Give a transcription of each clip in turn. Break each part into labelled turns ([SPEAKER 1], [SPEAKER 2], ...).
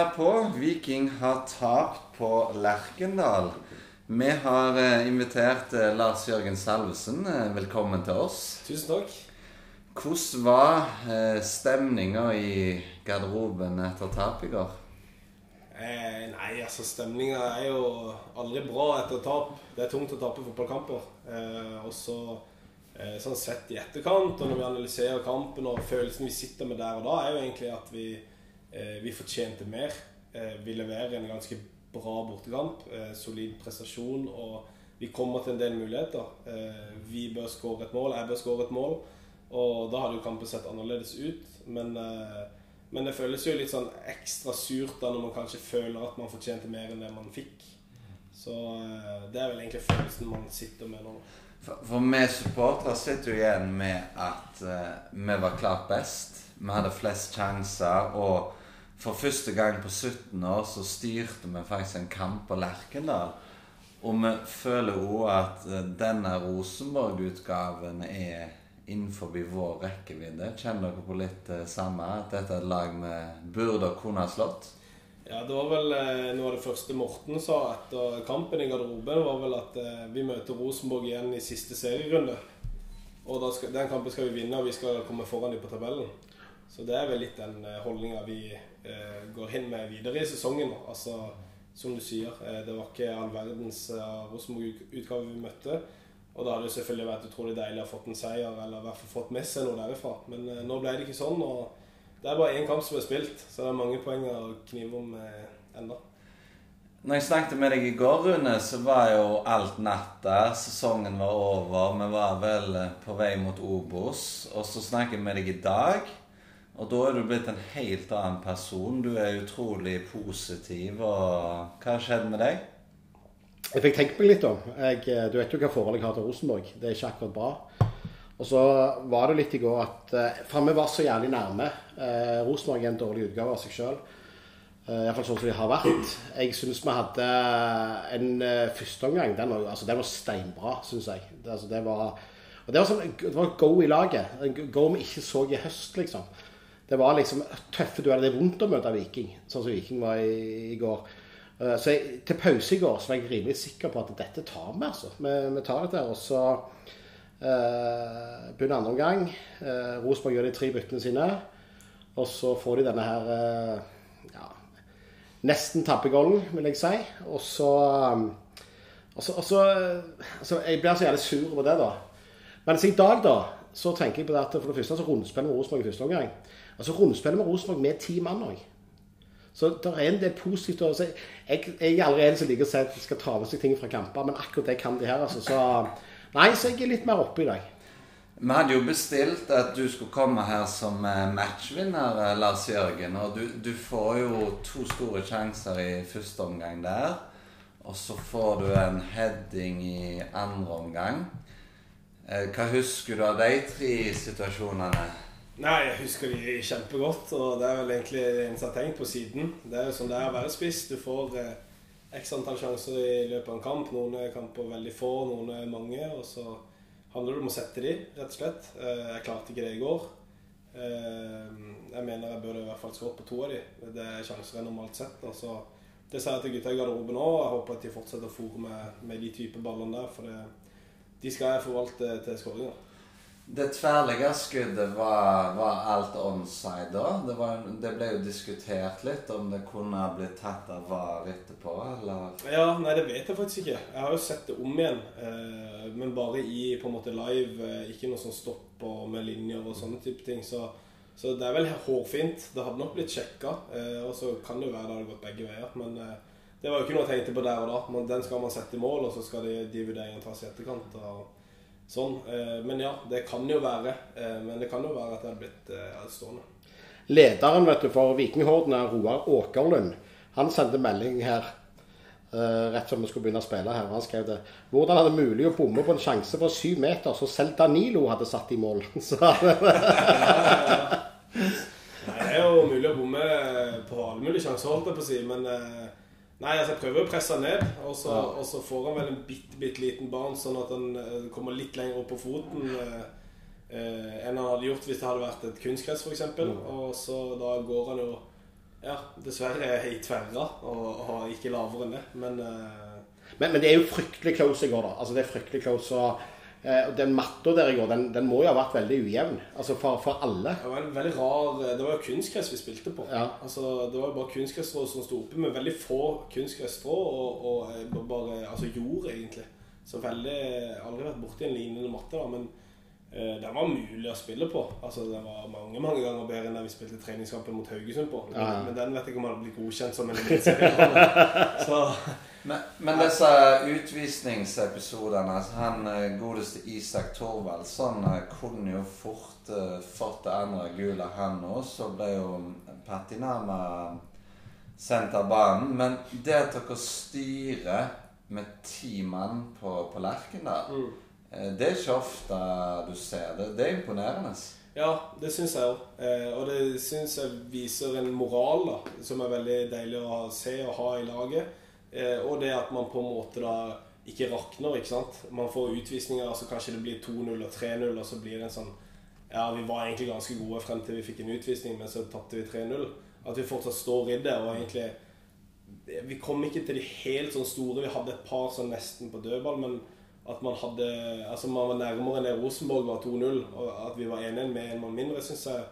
[SPEAKER 1] Det på. Viking har tapt på Lerkendal. Vi har eh, invitert eh, Lars Jørgen Salvesen. Eh, velkommen til oss.
[SPEAKER 2] Tusen takk.
[SPEAKER 1] Hvordan var stemninga i garderoben etter tap i går?
[SPEAKER 2] Eh, nei, altså stemninga er jo aldri bra etter tap. Det er tungt å tape fotballkamper. Eh, og så eh, sånn sett i etterkant, og når vi analyserer kampen og følelsen vi sitter med der og da, er jo egentlig at vi vi fortjente mer. Eh, vi leverer en ganske bra bortekamp. Eh, solid prestasjon. Og vi kommer til en del muligheter. Vi bør skåre et mål. Jeg bør skåre et mål. Og da hadde jo kampen sett annerledes ut. Men, men, det føles jo litt sånn ekstra surt da når man kanskje føler at man fortjente mer enn det man fikk. Så det er vel egentlig følelsen man sitter med nå.
[SPEAKER 1] For, for vi supportere sitter jo igjen med at uh, vi var klart best. Vi hadde flest sjanser. og for første gang på 17 år så styrte vi faktisk en kamp på Lerkendal. Og vi føler òg at eh, denne Rosenborg-utgaven er innenfor vår rekkevidde. Kjenner dere på litt det samme? At dette er et lag vi burde kunne ha slått?
[SPEAKER 2] Ja, det var vel eh, noe av det første Morten sa etter kampen i garderoben, var vel at eh, vi møter Rosenborg igjen i siste serierunde. Og skal, den kampen skal vi vinne, og vi skal komme foran dem på tabellen. Så det er vel litt den eh, holdninga vi eh, går inn med videre i sesongen. Altså, som du sier, eh, det var ikke all verdens uh, Rosenborg-utgave vi møtte. Og da hadde det selvfølgelig vært utrolig deilig å ha fått en seier, eller i hvert fall fått med seg noe derifra. Men nå ble det ikke sånn. og Det er bare én kamp som er spilt, så det er mange poeng å knive om ennå.
[SPEAKER 1] Når jeg snakket med deg i går, Rune, så var jo alt natt der. Sesongen var over. Vi var vel på vei mot Obos. Og så snakker jeg med deg i dag. Og da er du blitt en helt annen person. Du er utrolig positiv. og Hva skjedde med deg?
[SPEAKER 3] Jeg fikk tenkt meg litt om. Jeg, du vet jo hva forholdet jeg har til Rosenborg. Det er ikke akkurat bra. Og så var det litt i går at eh, For vi var så jævlig nærme. Eh, Rosenborg er en dårlig utgave av seg sjøl. Eh, Iallfall sånn som de har vært. Jeg syns vi hadde en eh, førsteomgang. Den, altså, den var steinbra, syns jeg. Det, altså, det, var, og det var, sånn, det var go i laget. Go vi ikke så i høst, liksom. Det var liksom tøffe dueller. Det er vondt å møte Viking, sånn som Viking var i, i går. Uh, så jeg, til pause i går så var jeg rimelig sikker på at dette tar vi, altså. Vi, vi tar dette. Og så uh, begynner andre omgang. Uh, Rosenborg gjør de tre byttene sine. Og så får de denne her ja, nesten tappegollen, vil jeg si. Og så um, og så, og så altså, Jeg blir så jævlig sur på det, da. Men i dag, da, så tenker jeg på det at for det første så rundspiller vi Rosenborg i første omgang. Altså Rundspillet med Rosenborg med ti mann òg. Så det er en del positivt. Altså, jeg, jeg er allerede en som liker å si at de skal ta med seg ting fra kamper, men akkurat det kan de her. Altså, så nei, så jeg er litt mer oppe i dag.
[SPEAKER 1] Vi hadde jo bestilt at du skulle komme her som eh, matchvinner, eh, Lars Jørgen. Og du, du får jo to store sjanser i første omgang der. Og så får du en heading i andre omgang. Eh, hva husker du av de tre situasjonene?
[SPEAKER 2] Nei, jeg husker de kjempegodt. Og det er vel egentlig det eneste jeg har tenkt på siden. Det er jo sånn det er å være spiss. Du får eh, x antall sjanser i løpet av en kamp. Noen er kamper veldig få, noen er mange. Og så handler det om å sette de, rett og slett. Eh, jeg klarte ikke det i går. Eh, jeg mener jeg burde i hvert fall skåret på to av de. Det er sjanser jeg normalt sett. Så det sier jeg til gutta i garderoben òg. Jeg håper at de fortsetter å fòre med, med, de type ballene der. For det, de skal jeg forvalte til skåringer.
[SPEAKER 1] Det tverrlige skuddet var, var, alt onside da. Det, var, det, ble jo diskutert litt om det kunne blitt tatt av VAR etterpå, eller?
[SPEAKER 2] Ja, nei, det vet jeg faktisk ikke. Jeg har jo sett det om igjen. Eh, men bare i på en måte live. Eh, ikke noe sånn stopp med linjer og sånne type ting. Så, så, det er vel hårfint. Det hadde nok blitt sjekka. Eh, og så kan det jo være det hadde gått begge veier. Men eh, det var jo ikke noe jeg tenkte på der og da. Men den skal man sette i mål, og så skal de, de vurderingene tas i etterkant. og Sånn. Eh, men ja, det kan jo være. Eh, men det kan jo være at det har blitt eh, stående.
[SPEAKER 3] Lederen vet du, for Vikinghorden er Roar Åkerlund. Han sendte melding her rett som vi skulle begynne å spille her. Han skrev det. Hvordan er det mulig å bomme på en sjanse på syv meter så selv Danilo hadde satt i mål? Så.
[SPEAKER 2] ja. Nei, det er jo mulig å bomme på alle mulige sjanser, holdt jeg på å si. Men Nei, altså jeg prøver å presse han ned, og så, ja. og så, får han vel en bitte, bitte liten barn, sånn at han uh, kommer litt lenger opp på foten uh, uh, enn han hadde gjort hvis det hadde vært et kunstgress, f.eks. Mm. Og så da går han jo Ja, dessverre er i tverra og, og ikke lavere enn det. Men eh,
[SPEAKER 3] Men, men det er jo fryktelig close i går, da. Altså, det er fryktelig close. Og, eh, og den matta der i går, den, den må jo ha vært veldig ujevn. Altså for, for alle.
[SPEAKER 2] det var en veldig rar Det var jo kunstgress vi spilte på.
[SPEAKER 3] Ja.
[SPEAKER 2] Altså, Det var jo bare kunstgressstrå som sto oppe, med veldig få kunstgressstrå og, og eh, bare altså jord, egentlig. Så veldig Aldri vært borti en lignende matte, da, men eh, den var mulig å spille på. Altså, Den var mange mange ganger bedre enn da vi spilte treningskampen mot Haugesund på. Men,
[SPEAKER 3] Ja,
[SPEAKER 2] men den vet jeg ikke om hadde blitt godkjent som en eliteseriebane. Så
[SPEAKER 1] Men, men disse utvisningsepisodene altså Han eh, godeste Isak Thorvaldsson eh, kunne jo fort uh, fått det andre gule, han òg. Så ble jo Patinama sendt av banen. Men det at dere styrer med ti mann på, på Lerkendal, eh, det er ikke ofte du ser det. Det er imponerende.
[SPEAKER 2] Ja, det syns jeg òg. Eh, og det syns jeg viser en moral da, som er veldig deilig å se og ha i laget. Eh, og det at man på en måte da ikke rakner, ikke sant. Man får utvisninger, altså kanskje det blir 2-0 og 3-0, og så blir det en sånn Ja, vi var egentlig ganske gode frem til vi fikk en utvisning, men så tapte vi 3-0. At vi fortsatt står i det, og egentlig Vi kom ikke til de helt sånn store. Vi hadde et par sånn nesten på dødball, men at man hadde Altså man var nærmere enn det Rosenborg var 2-0, og at vi var 1-1 med en mann mindre, syns jeg,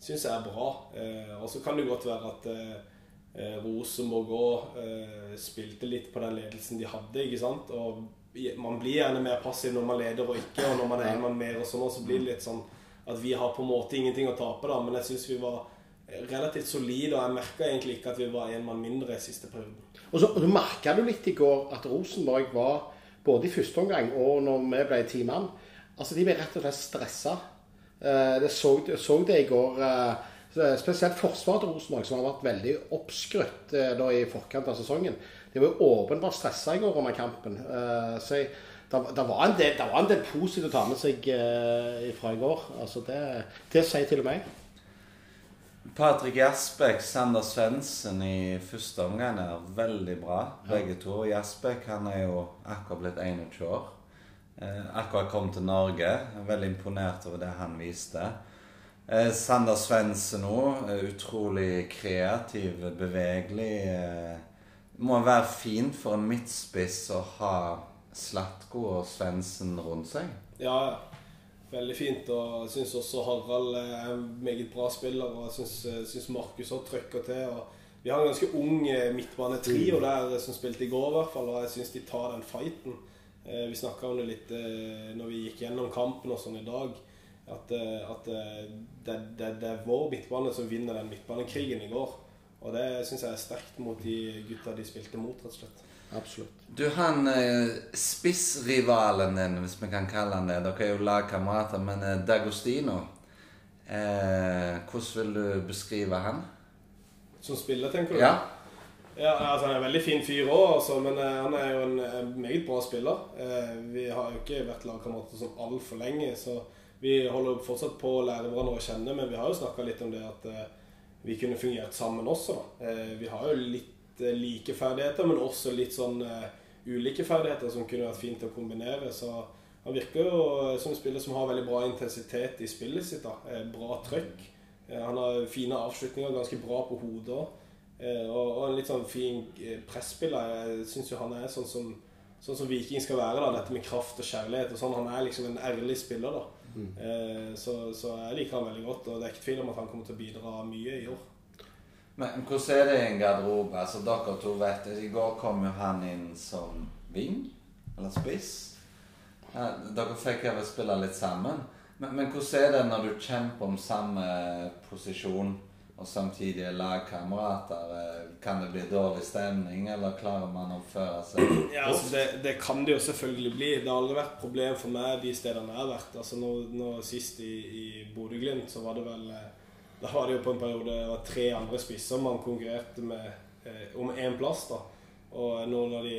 [SPEAKER 2] synes jeg er bra. Eh, og så kan det godt være at eh, Rosenborg òg eh, spilte litt på den ledelsen de hadde, ikke sant. Og man blir gjerne mer passiv når man leder og ikke, og når man er en mann mer og sånn, og så blir det litt sånn at vi har på en måte ingenting å tape, da. Men jeg syns vi var eh, relativt solide, og jeg merka egentlig ikke at vi var en mann mindre i siste periode.
[SPEAKER 3] Og så og du merka du litt i går at Rosenborg var både i første omgang og når vi ble ti mann Altså, de ble rett og slett stressa. Eh, Det så, så det i går. eh, Spesielt forsvaret til Rosenborg, som har vært veldig oppskrytt eh, da i forkant av sesongen. De var jo åpenbart stressa i går under kampen. Så jeg, det, var en del, det var en del positivt å ta med seg fra i går. Altså det, det sier til og med jeg.
[SPEAKER 1] Patrick Jasbekk, Sander Svendsen i første omgang er veldig bra, begge to. Jasbekk han er jo akkurat blitt 21 år. Eh, akkurat kom til Norge. Er Veldig imponert over det han viste. Eh, Sander Svendsen òg. Utrolig kreativ, bevegelig. Eh, må være fint for en midtspiss å ha Slatko og Svendsen rundt seg.
[SPEAKER 2] Ja, ja. Veldig fint. Og jeg syns også Harald er en meget bra spiller. Og jeg syns- syns Markus har trykker til. Og vi har en ganske ung eh, midtbanetrio der som spilte i går, i hvert fall. Og jeg syns de tar den fighten. Eh, Vi snakka om det litt eh, når vi gikk gjennom kampen og sånn i dag. At, eh, at eh, det, det, det er vår midtbane som vinner den midtbanekrigen i går. Og det syns jeg er sterkt mot de gutta de spilte mot, rett og slett.
[SPEAKER 3] Absolutt.
[SPEAKER 1] Du, han eh, spissrivalen din, hvis vi kan kalle han det Dere er jo lagkamerater, men eh, D'Agostino eh, Hvordan vil du beskrive han?
[SPEAKER 2] Som spiller, tenker du?
[SPEAKER 1] Ja.
[SPEAKER 2] Ja, altså Han er en veldig fin fyr òg, altså, men eh, han er jo en, en meget bra spiller. Eh, vi har jo ikke vært lagkamerater sånn altfor lenge, så vi holder fortsatt på å lære hverandre å kjenne. Men vi har jo snakka litt om det at eh, vi kunne fungert sammen også. da. Eh, vi har jo litt eh, like ferdigheter, men også litt sånn eh, ulike ferdigheter som kunne vært fint å kombinere. Så han virker jo eh, som en spiller som har veldig bra intensitet i spillet sitt. da. Bra trøkk. Han har fine avslutninger, ganske bra på hodet òg. Og, en litt sånn fin presspiller. Jeg syns jo han er sånn som, sånn som Viking skal være. da, Dette med kraft og kjærlighet og sånn. Han er liksom en ærlig spiller. da. Mm. så, så jeg liker han veldig godt, og det er ikke tvil om at han kommer til å bidra mye i år.
[SPEAKER 1] Men hvordan er det i en garderobe? Altså, Dere to vet. I går kom jo han inn som wing, eller spiss. Dere fikk vel spille litt sammen. Men, men hvordan er det når du kjemper om samme posisjon og samtidig er lagkamerater? Kan det bli dårlig stemning, eller klarer man å oppføre seg
[SPEAKER 2] Ja, altså det, det kan det jo selvfølgelig bli. Det har aldri vært problem for meg de stedene jeg har vært. Altså nå, nå Sist i, i Bodø-Glimt så var det vel eh, Da var det jo på en periode det var tre andre spisser man konkurrerte med eh, om én plass. da Og noen av de,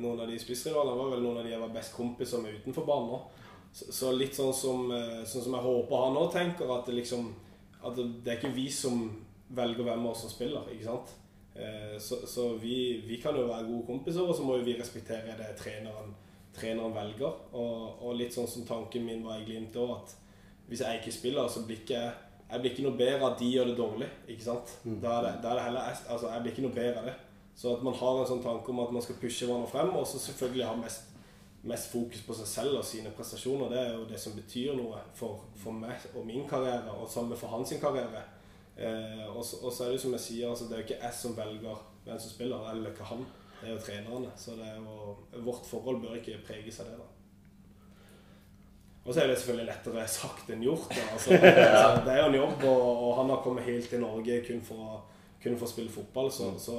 [SPEAKER 2] noen av de spissrivalene var vel noen av de jeg var best kompiser med utenfor banen. Så, så litt sånn som, eh, sånn som jeg håper han òg tenker, at det liksom At det, det er ikke vi som velger hvem av oss som spiller, ikke sant? Eh, Så, så vi, vi kan jo være gode kompiser, og så må jo vi respektere det treneren, treneren velger. Og, og litt sånn som tanken min var i Glimt òg, at hvis jeg ikke spiller, så blir ikke jeg jeg blir ikke noe bedre av at de gjør det dårlig. ikke sant? Da er det, da er det heller, altså Jeg blir ikke noe bedre av det. Så at man har en sånn tanke om at man skal pushe hverandre frem, og så selvfølgelig ha mest, mest fokus på seg selv og sine prestasjoner. Det er jo det som betyr noe for, for meg og min karriere, og sammen for hans karriere. Eh, og, så, og så er det jo som jeg sier, altså det er jo ikke jeg som velger hvem som spiller, eller ikke han. Det er jo trenerne. Så det er jo, vårt forhold bør ikke preges av det. da. Og så er det selvfølgelig lettere sagt enn gjort. Altså, altså, det er jo en jobb, og, han har kommet helt til Norge kun for, å- kun for å spille fotball. Så, så,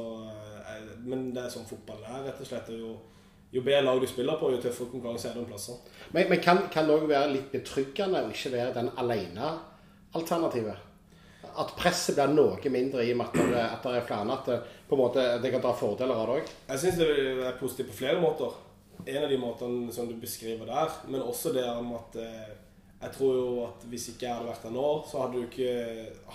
[SPEAKER 2] eh, men det er sånn fotball er, rett og slett. Jo, jo bedre lag du spiller på, jo tøffere konkurranse er det om plasser.
[SPEAKER 3] Men, men kan, kan det òg være litt betryggende å ikke være den alene-alternativet? At presset blir noe mindre i og med at det er flere. At det, på en måte, det kan dra fordeler av det òg.
[SPEAKER 2] Jeg syns det er positivt på flere måter. En av de måtene som du beskriver der, men også det om at eh, jeg tror jo at hvis ikke jeg hadde vært der nå, så hadde du ikke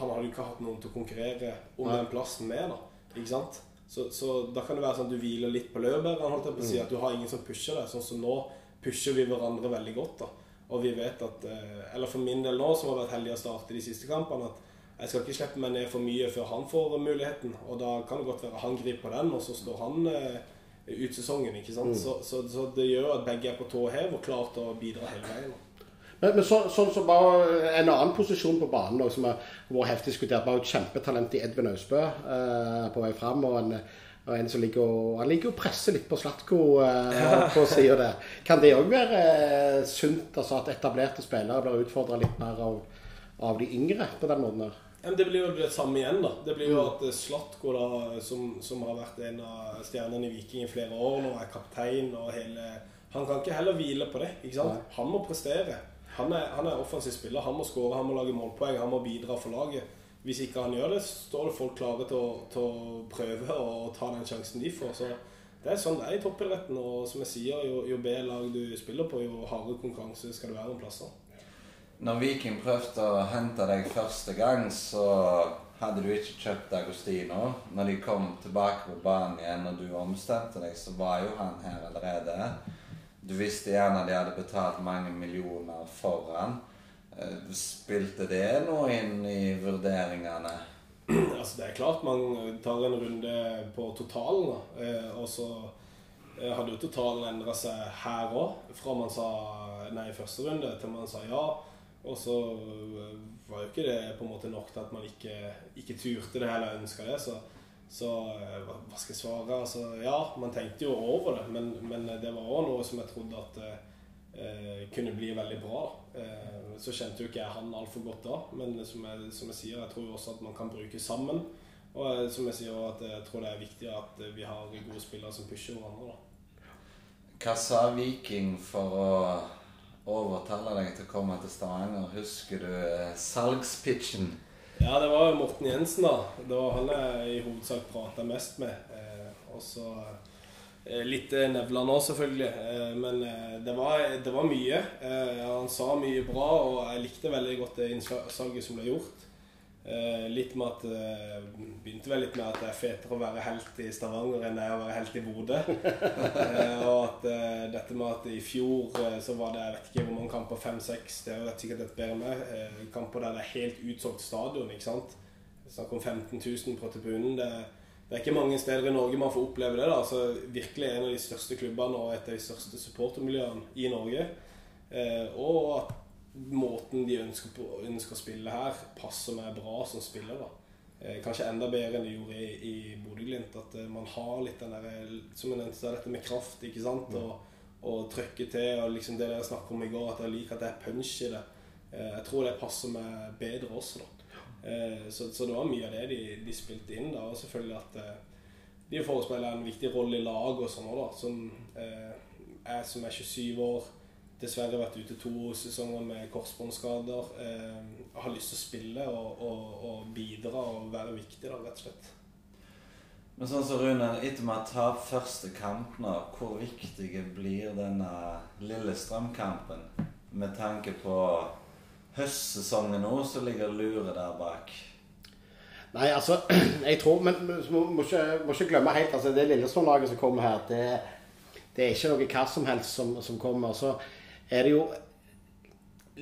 [SPEAKER 2] Han hadde jo ikke hatt noen til å konkurrere om
[SPEAKER 3] Nei.
[SPEAKER 2] den plassen med, da. Ikke sant? Så, så da kan det være sånn at du hviler litt på laurbærene, på å si. At du har ingen som pusher deg. Sånn som nå pusher vi hverandre veldig godt, da. Og vi vet at eh, Eller for min del nå, som har vært heldig å starte de siste kampene, at jeg skal ikke slippe meg ned for mye før han får muligheten. Og da kan det godt være han griper den, og så står han eh, ut sesongen. ikke sant? Så, så, så det gjør at begge er på tå hev og klar til å bidra hele veien.
[SPEAKER 3] Men, men så, sånn som bare en annen posisjon på banen også, som har vært heftig diskutert. var jo et kjempetalent i Edvin Austbø eh, på vei fram. Og en, og en som ligger og, han ligger og presser litt på Slatko eh, på sida der. Kan det òg være eh, sunt altså at etablerte spillere blir utfordra litt mer av, av de yngre på den måten? der?
[SPEAKER 2] Det blir jo det samme igjen, da. Det blir jo at eh, Slatko, da, som, som har vært en av stjernene i Viking i flere år nå, er kaptein og hele Han kan ikke heller hvile på det. ikke sant?
[SPEAKER 3] Nei.
[SPEAKER 2] Han må prestere. Han er, han er offensiv spiller. Han må skåre, han må lage målpoeng, han må bidra for laget. Hvis ikke han gjør det, står det folk klare til å, til å prøve å ta den sjansen de får. Så det er sånn det er i toppidretten. Og som jeg sier, jo, jo bedre lag du spiller på, jo hardere konkurranse skal det være om plasser.
[SPEAKER 1] Når Viking prøvde å hente deg første gang, så hadde du ikke kjøpt Agostino. Når de kom tilbake på banen igjen og du omstemte deg, så var jo han her allerede. Du visste gjerne de hadde betalt mange millioner for han. Eh, Spilte det noe inn i vurderingene?
[SPEAKER 2] Altså, det er klart man tar en runde på totalen. Eh, og så eh, hadde jo totalen endra seg her òg, fra man sa nei i første runde til man sa ja. Og så eh, var jo ikke det på en måte nok til at man ikke, ikke turte det eller ønska det. Så, så eh, hva skal jeg svare? Altså, ja, man tenkte jo over det, men, men det var òg noe som jeg trodde at eh, kunne bli veldig bra. Eh, så kjente jo ikke jeg han altfor godt da, men som jeg, som jeg sier, jeg tror jo også at man kan bruke sammen. Og eh, som jeg sier, at jeg tror det er viktig at eh, vi har gode spillere som pusher hverandre. da.
[SPEAKER 1] Hva sa Viking for å overtale deg til å komme til Stavanger? Husker du eh, salgspitchen?
[SPEAKER 2] Ja, det var Morten Jensen, da. Det var han jeg i hovedsak prata mest med. Eh, og så eh, litt nevler Nevland òg, selvfølgelig. Eh, men eh, det, var, det var mye. Eh, han sa mye bra, og jeg likte veldig godt det innsalget som ble gjort. Eh, litt med at eh, Begynte vel litt med at det er fetere å være helt i Stavanger enn det er å være helt i Bodø. eh, og at dette med at i fjor så var det jeg vet ikke hvor mange kamper, fem-seks, det er jo sikkert et bedre med, kamper der det er helt utsolgt stadion. ikke sant? Snakk om 15 000 på tribunen. Det, det er ikke mange steder i Norge man får oppleve det. da, så Virkelig en av de største klubbene og et av de største supportermiljøene i Norge. Og at måten de ønsker, på, ønsker å spille her, passer meg bra som spiller. da. Eh, kanskje enda bedre enn de gjorde i, i Bodø-Glimt. At eh, man har litt den der, som jeg nevnte, dette med kraft. ikke sant? Og, og trykke til. og liksom Det dere snakket om i går, at jeg liker at det er punch i det. Eh, jeg tror det passer meg bedre også. da. Eh, så, så det var mye av det de, de spilte inn. da, Og selvfølgelig at eh, de forespeiler en viktig rolle i lag og sånn òg, da. Som eh, jeg som er 27 år dessverre vært ute to sesonger med korsbåndskader. Eh, har lyst til å spille og, og, og bidra og være viktig, da, rett og slett.
[SPEAKER 1] Men sånn som Rune, etter vi har første kamp nå, hvor viktig blir denne Lillestrøm-kampen med tanke på høstsesongen nå, så ligger Lure der bak?
[SPEAKER 3] Nei, altså, jeg tror Men vi må, må, må ikke glemme helt altså Det Lillestrøm-laget som kommer her, det, det er ikke noe hva som helst som, som kommer. Så er det jo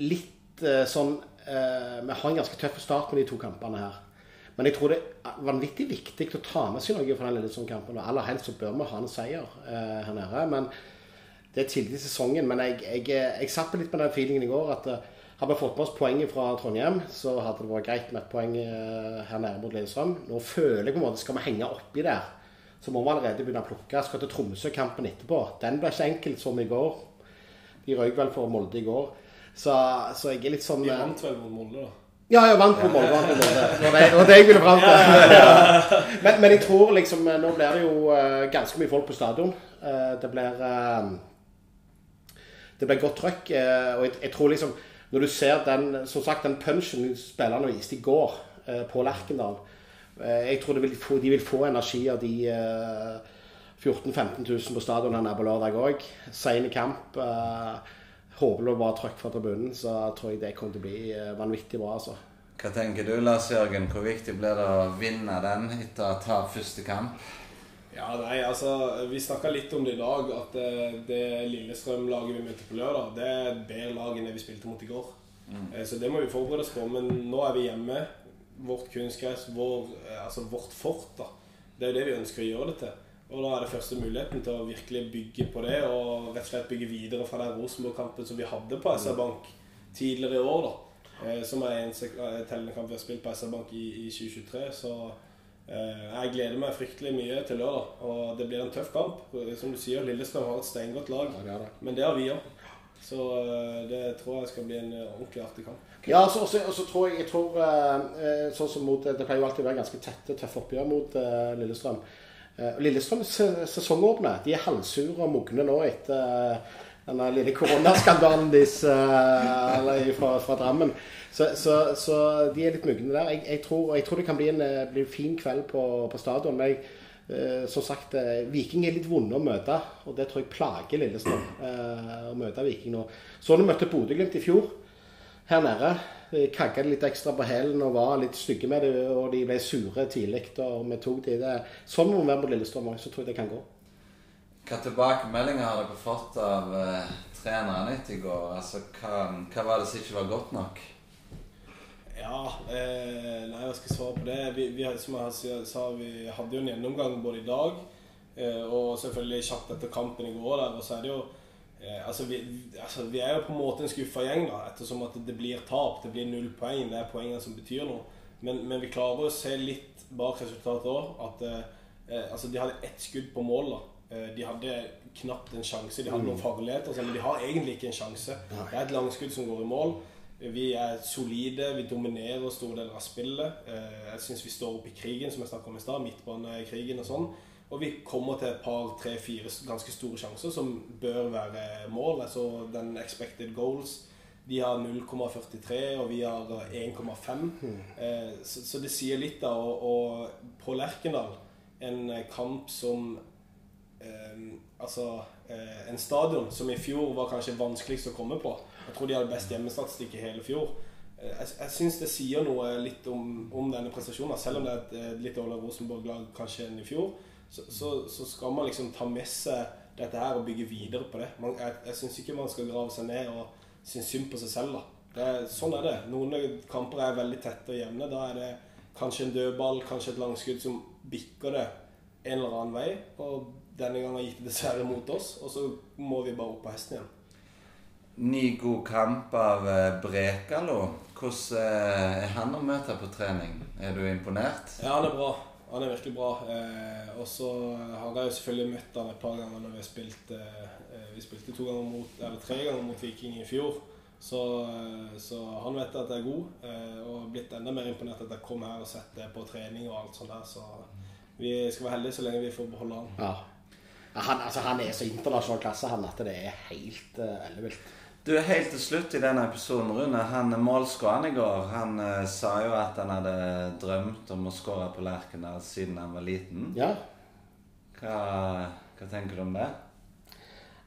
[SPEAKER 3] litt eh, sånn eh, Vi har en ganske tøff start med de to kampene her. Men jeg tror det er vanvittig viktig å ta med seg noe fra den Lillestrøm-kampen. og Aller helst så bør vi ha en seier eh, her nede. Men det er tidlig i sesongen. Men jeg, jeg, jeg satt litt med den feelingen i går at eh, hadde vi fått med oss poenget fra Trondheim, så hadde det vært greit med et poeng eh, her nede mot Lillestrøm. Nå føler jeg på en måte skal vi henge oppi der, så må vi allerede begynne å plukke. Skal til Tromsø-kampen etterpå. Den ble ikke enkelt som i går. De røyk vel for Molde i går. Så, så jeg er litt sånn
[SPEAKER 2] De
[SPEAKER 3] eh,
[SPEAKER 2] vant vel mot Molde, da.
[SPEAKER 3] ja, jeg vant på Molde. vant på Molde. Det var det, det var det jeg ville fram til. Men, men jeg tror liksom Nå blir det jo eh, ganske mye folk på stadion. Eh, det blir eh, Det blir godt trøkk. eh, og jeg, jeg tror liksom Når du ser den som sagt, den punchen spillerne viste i går eh, på Lerkendal eh, Jeg tror de vil, få, de vil få energi av de eh, 14 000-15 000 på stadion her på lørdag òg. Sein kamp. Eh, håper det var trøkk fra tribunen, så tror jeg det kommer til å bli eh, vanvittig bra. altså.
[SPEAKER 1] Hva tenker du, Lars Jørgen? Hvor viktig blir det å vinne den etter å ta første kamp?
[SPEAKER 2] Ja, nei, altså, Vi snakka litt om det i dag, at det, det Lillestrøm-laget vi møter på lørdag, det er bedre lag enn det vi spilte mot i går. Mm. Så det må vi forberede oss på. Men nå er vi hjemme. Vårt kunstgress, vår, eh, altså vårt fort. da. Det er jo det vi ønsker å gjøre det til. Og da er det første muligheten til å virkelig bygge på det, og rett og slett bygge videre fra den Rosenborg-kampen som vi hadde på SR Bank tidligere i år. da. Eh, Som er en eh, tellende kamp vi har spilt på SR Bank i, i 2023. Så eh, jeg gleder meg fryktelig mye til lørdag. Og det blir en tøff kamp. Som du sier, Lillestrøm har et steingodt lag.
[SPEAKER 3] Ja, det er det.
[SPEAKER 2] Men det har vi òg. Så det tror jeg skal bli en ordentlig artig kamp.
[SPEAKER 3] Ja, og så- og så og så tror jeg, jeg tror, sånn som mot, Det pleier jo alltid å være ganske tette, tøffe oppgjør mot Lillestrøm. Eh, Lillestrøm sesongåpne. De er halvsure og mugne nå etter eh, denne lille koronaskandalen deres eh, fra, fra Drammen. Så, så, så de er litt mugne der. Jeg, jeg, tror, jeg tror det kan bli en, bli en fin kveld på, på stadion. Men som sagt, Viking er litt vonde å møte, og det tror jeg plager Lillestrøm. å møte Viking nå. Så du møtte Bodø-Glimt i fjor her nede. De Kagga det litt ekstra på hælen og var litt stygge med det, og de ble sure tidlig. Og vi tok de det. Sånn må vi være på Lillestrøm òg, så tror jeg det kan gå.
[SPEAKER 1] Hva tilbakemeldinger har dere fått av uh, treneren etter i går? Altså, hva, hva var det som ikke var godt nok?
[SPEAKER 2] Ja, eh, nei, jeg skal svare på det? Vi, vi, som jeg sa, vi hadde jo en gjennomgang både i dag eh, og selvfølgelig kjapt etter kampen i går. der, og så er det jo eh, altså, vi, altså, vi er jo på en måte en skuffa gjeng, da, ettersom at det blir tap. Det blir null poeng. Det er poengene som betyr noe. Men, men vi klarer å se litt bak resultatet òg. At eh, eh, altså, de hadde ett skudd på mål. da. Eh, De hadde knapt en sjanse. De hadde noen farligheter, men de har egentlig ikke en sjanse. Det er et langskudd som går i mål. Vi er solide, vi dominerer store deler av spillet. Eh, Jeg syns vi står opp i krigen, som jeg snakket om i stad. Midtbanekrigen og sånn. Og vi kommer til et par, tre, fire ganske store sjanser som bør være mål. Altså den expected goals. De har 0,43, og vi har 1,5. Eh, Så, så det sier litt, da. Og, og på Lerkendal, en kamp som eh, Altså eh, en stadion som i fjor var kanskje vanskeligst å komme på. Jeg tror de hadde best hjemmestatistikk i hele fjor. Jeg jeg syns det sier noe litt om, om denne prestasjonen. Selv om det er et eh, litt dårligere Rosenborg-lag kanskje enn i fjor, så, så, så skal man liksom ta med seg dette her og bygge videre på det. Man, jeg jeg syns ikke man skal grave seg ned og synes synd på seg selv. da. Det sånn er det. Noen kamper er veldig tette og jevne. Da er det kanskje en dødball, kanskje et langskudd som bikker det en eller annen vei. Og denne gangen gikk det dessverre mot oss, og så må vi bare opp på hesten igjen.
[SPEAKER 1] Ny god kamp av eh, Brekalo. Hvordan eh, er han å møte på trening? Er du imponert?
[SPEAKER 2] Ja, han er bra. Han er virkelig bra. Eh, og så har jeg jo selvfølgelig møtt han et par ganger når vi har spilt eh, eh, Vi spilte to ganger mot, eller tre ganger mot Viking i fjor. Så, eh, så han vet at jeg er god, eh, og har blitt enda mer imponert at jeg kom her og sett det på trening og alt sånt der. Så vi skal være heldige så lenge vi får beholde han.
[SPEAKER 3] Ja, Han, altså, han er så internasjonal klasse han at det er helt uh, ellevilt.
[SPEAKER 1] Du, Helt til slutt i denne episoden, Rune. Han målskåreren i går han eh, sa jo at han hadde drømt om å skåre på Lerkendal siden han var liten.
[SPEAKER 3] Ja.
[SPEAKER 1] Hva, hva tenker du om det?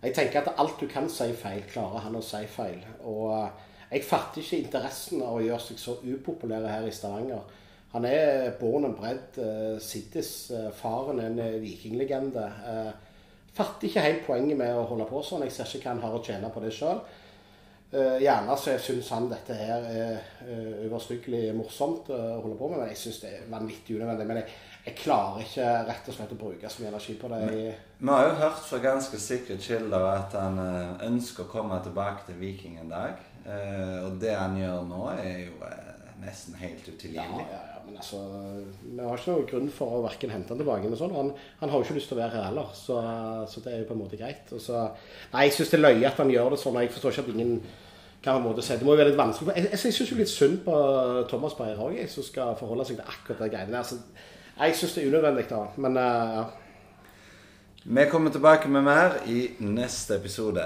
[SPEAKER 3] Jeg tenker at alt du kan si feil, klarer han å si feil. Og eh, jeg fatter ikke interessen av å gjøre seg så upopulær her i Stavanger. Han er born and bred uh, Siddis. Uh, faren er en eh, vikinglegende. Uh, fatter ikke helt poenget med å holde på sånn. Jeg ser ikke hva han har å tjene på det sjøl. Eh, gjerne så syns han dette her er uh, overstyggelig morsomt å holde på med, men jeg syns det er vanvittig unødvendig. Men jeg, jeg, klarer ikke rett og slett å bruke så mye energi på det.
[SPEAKER 1] Vi har jo hørt fra ganske sikre kilder at han uh, ønsker å komme tilbake til Viking en dag. Uh, og det han gjør nå, er jo nesten helt utilgivelig.
[SPEAKER 3] Ja, ja, ja, men altså Vi har ikke noen grunn for å verken hente han tilbake eller sånn. Han, han, har jo ikke lyst til å være her heller, så, så, det er jo på en måte greit. Så, nei, jeg syns det er løye at han gjør det sånn. Jeg forstår ikke at ingen kan på en måte si Det må jo være litt vanskelig. Jeg, jeg, jeg syns jo litt synd på Thomas Beyer òg, som skal forholde seg til akkurat de greiene der. Så, jeg syns det er unødvendig, da. Men uh, ja.
[SPEAKER 1] Vi kommer tilbake med mer i neste episode.